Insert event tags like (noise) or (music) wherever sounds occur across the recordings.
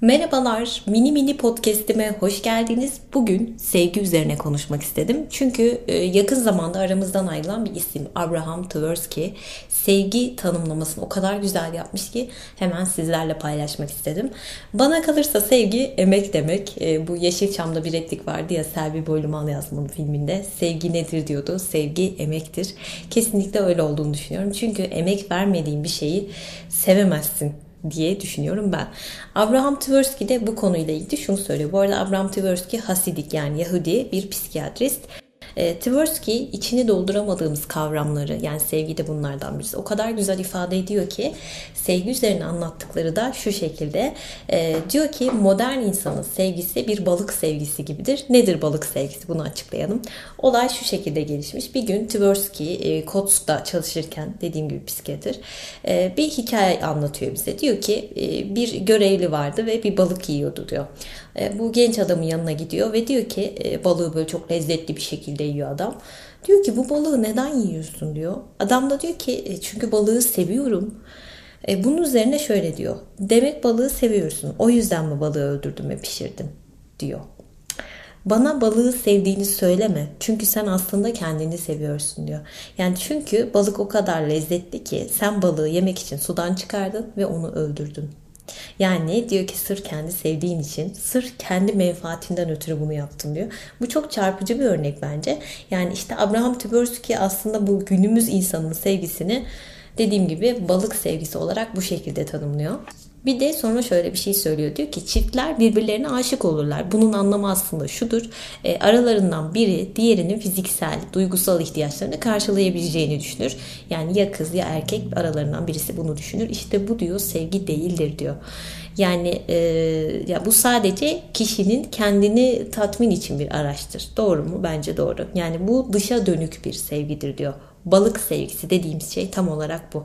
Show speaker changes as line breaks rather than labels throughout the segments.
Merhabalar, mini mini podcast'ime hoş geldiniz. Bugün sevgi üzerine konuşmak istedim. Çünkü e, yakın zamanda aramızdan ayrılan bir isim Abraham Tversky sevgi tanımlamasını o kadar güzel yapmış ki hemen sizlerle paylaşmak istedim. Bana kalırsa sevgi emek demek. E, bu Yeşilçam'da bir replik vardı ya Selvi Boylumal yazmanın filminde. Sevgi nedir diyordu. Sevgi emektir. Kesinlikle öyle olduğunu düşünüyorum. Çünkü emek vermediğin bir şeyi sevemezsin diye düşünüyorum ben. Abraham Tversky de bu konuyla ilgili şunu söylüyor. Bu arada Abraham Tversky Hasidik yani Yahudi bir psikiyatrist. E, Tversky içini dolduramadığımız kavramları yani sevgi de bunlardan birisi. O kadar güzel ifade ediyor ki sevgi üzerine anlattıkları da şu şekilde. E, diyor ki modern insanın sevgisi bir balık sevgisi gibidir. Nedir balık sevgisi? Bunu açıklayalım. Olay şu şekilde gelişmiş. Bir gün Tversky e, Kotz'da çalışırken dediğim gibi psikiyatr e, bir hikaye anlatıyor bize. Diyor ki e, bir görevli vardı ve bir balık yiyordu diyor. E, bu genç adamın yanına gidiyor ve diyor ki e, balığı böyle çok lezzetli bir şekilde yiyor adam. Diyor ki bu balığı neden yiyorsun diyor. Adam da diyor ki e, çünkü balığı seviyorum. bunun üzerine şöyle diyor. Demek balığı seviyorsun. O yüzden mi balığı öldürdün ve pişirdin diyor. Bana balığı sevdiğini söyleme. Çünkü sen aslında kendini seviyorsun diyor. Yani çünkü balık o kadar lezzetli ki sen balığı yemek için sudan çıkardın ve onu öldürdün. Yani diyor ki sır kendi sevdiğin için, sır kendi menfaatinden ötürü bunu yaptın diyor. Bu çok çarpıcı bir örnek bence. Yani işte Abraham Tversky aslında bu günümüz insanının sevgisini dediğim gibi balık sevgisi olarak bu şekilde tanımlıyor. Bir de sonra şöyle bir şey söylüyor. Diyor ki çiftler birbirlerine aşık olurlar. Bunun anlamı aslında şudur. E, aralarından biri diğerinin fiziksel, duygusal ihtiyaçlarını karşılayabileceğini düşünür. Yani ya kız ya erkek aralarından birisi bunu düşünür. İşte bu diyor sevgi değildir diyor. Yani e, ya bu sadece kişinin kendini tatmin için bir araçtır. Doğru mu? Bence doğru. Yani bu dışa dönük bir sevgidir diyor. Balık sevgisi dediğimiz şey tam olarak bu.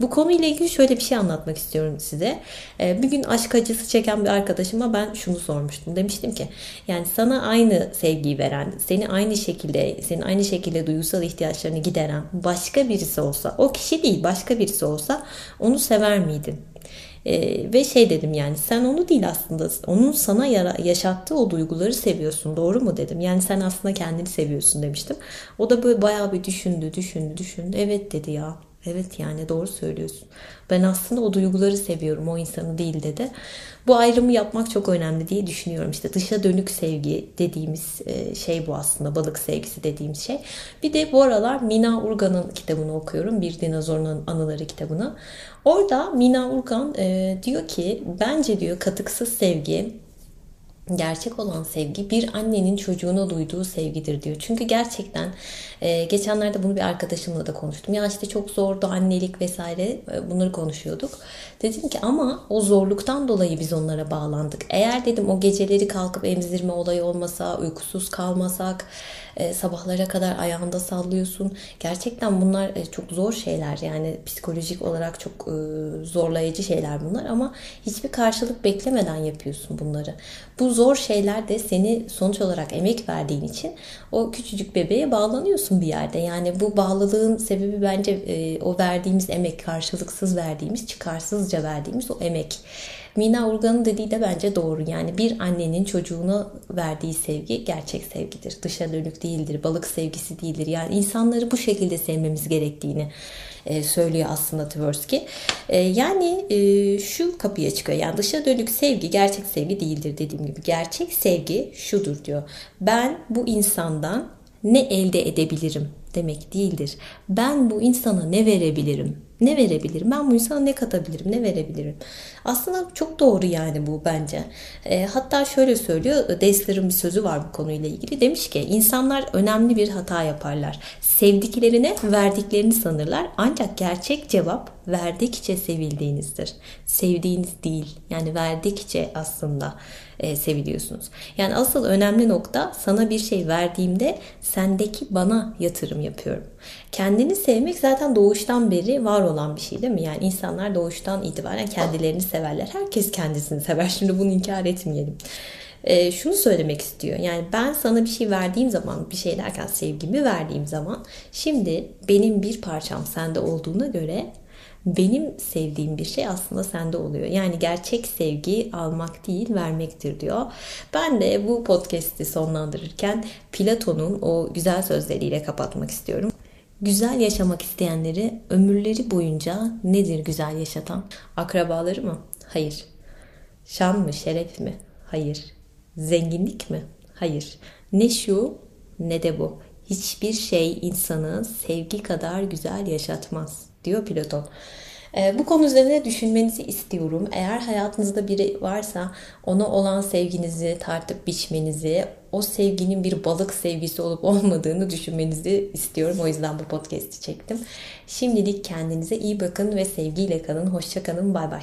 Bu konuyla ilgili şöyle bir şey anlatmak istiyorum size. Ee, bir gün aşk acısı çeken bir arkadaşıma ben şunu sormuştum. Demiştim ki yani sana aynı sevgiyi veren, seni aynı şekilde, senin aynı şekilde duygusal ihtiyaçlarını gideren başka birisi olsa, o kişi değil başka birisi olsa onu sever miydin? Ee, ve şey dedim yani sen onu değil aslında onun sana yara, yaşattığı o duyguları seviyorsun doğru mu dedim. Yani sen aslında kendini seviyorsun demiştim. O da böyle bayağı bir düşündü düşündü düşündü evet dedi ya Evet yani doğru söylüyorsun. Ben aslında o duyguları seviyorum o insanı değil dedi. Bu ayrımı yapmak çok önemli diye düşünüyorum. İşte dışa dönük sevgi dediğimiz e, şey bu aslında. Balık sevgisi dediğimiz şey. Bir de bu aralar Mina Urgan'ın kitabını okuyorum. Bir Dinozorun Anıları kitabını. Orada Mina Urgan e, diyor ki bence diyor katıksız sevgi gerçek olan sevgi bir annenin çocuğuna duyduğu sevgidir diyor. Çünkü gerçekten e, geçenlerde bunu bir arkadaşımla da konuştum. Ya işte çok zordu annelik vesaire e, bunları konuşuyorduk. Dedim ki ama o zorluktan dolayı biz onlara bağlandık. Eğer dedim o geceleri kalkıp emzirme olayı olmasa, uykusuz kalmasak, e, sabahlara kadar ayağında sallıyorsun. Gerçekten bunlar e, çok zor şeyler. Yani psikolojik olarak çok e, zorlayıcı şeyler bunlar ama hiçbir karşılık beklemeden yapıyorsun bunları. Bu zor şeyler de seni sonuç olarak emek verdiğin için o küçücük bebeğe bağlanıyorsun bir yerde. Yani bu bağlılığın sebebi bence e, o verdiğimiz emek, karşılıksız verdiğimiz, çıkarsızca verdiğimiz o emek. Mina Urgan'ın dediği de bence doğru. Yani bir annenin çocuğuna verdiği sevgi gerçek sevgidir. Dışa dönük değildir. Balık sevgisi değildir. Yani insanları bu şekilde sevmemiz gerektiğini e, söylüyor aslında Tversky. E, yani e, şu kapıya çıkıyor. Yani dışa dönük sevgi gerçek sevgi değildir dediğim gibi. Gerçek sevgi şudur diyor. Ben bu insandan ne elde edebilirim demek değildir. Ben bu insana ne verebilirim Ne verebilirim? Ben bu insana ne katabilirim? Ne verebilirim? Aslında çok doğru yani bu bence. E, hatta şöyle söylüyor. Dessler'ın bir sözü var bu konuyla ilgili. Demiş ki insanlar önemli bir hata yaparlar. Sevdiklerine verdiklerini sanırlar. Ancak gerçek cevap verdikçe sevildiğinizdir. Sevdiğiniz değil. Yani verdikçe aslında e, seviliyorsunuz. Yani asıl önemli nokta sana bir şey verdiğimde sendeki bana yatırım yapıyorum. Kendini sevmek zaten doğuştan beri var olan bir şey değil mi? Yani insanlar doğuştan itibaren kendilerini severler. Herkes kendisini sever. (laughs) Şimdi bunu inkar etmeyelim. E, şunu söylemek istiyor. Yani ben sana bir şey verdiğim zaman, bir şey derken sevgimi verdiğim zaman şimdi benim bir parçam sende olduğuna göre benim sevdiğim bir şey aslında sende oluyor. Yani gerçek sevgi almak değil vermektir diyor. Ben de bu podcast'i sonlandırırken Platon'un o güzel sözleriyle kapatmak istiyorum. Güzel yaşamak isteyenleri ömürleri boyunca nedir güzel yaşatan? Akrabaları mı? Hayır. Şan mı, şeref mi? Hayır. Zenginlik mi? Hayır. Ne şu ne de bu. Hiçbir şey insanı sevgi kadar güzel yaşatmaz diyor Platon. Ee, bu konu üzerine düşünmenizi istiyorum. Eğer hayatınızda biri varsa ona olan sevginizi tartıp biçmenizi, o sevginin bir balık sevgisi olup olmadığını düşünmenizi istiyorum. O yüzden bu podcast'i çektim. Şimdilik kendinize iyi bakın ve sevgiyle kalın. Hoşça kalın. Bay bay.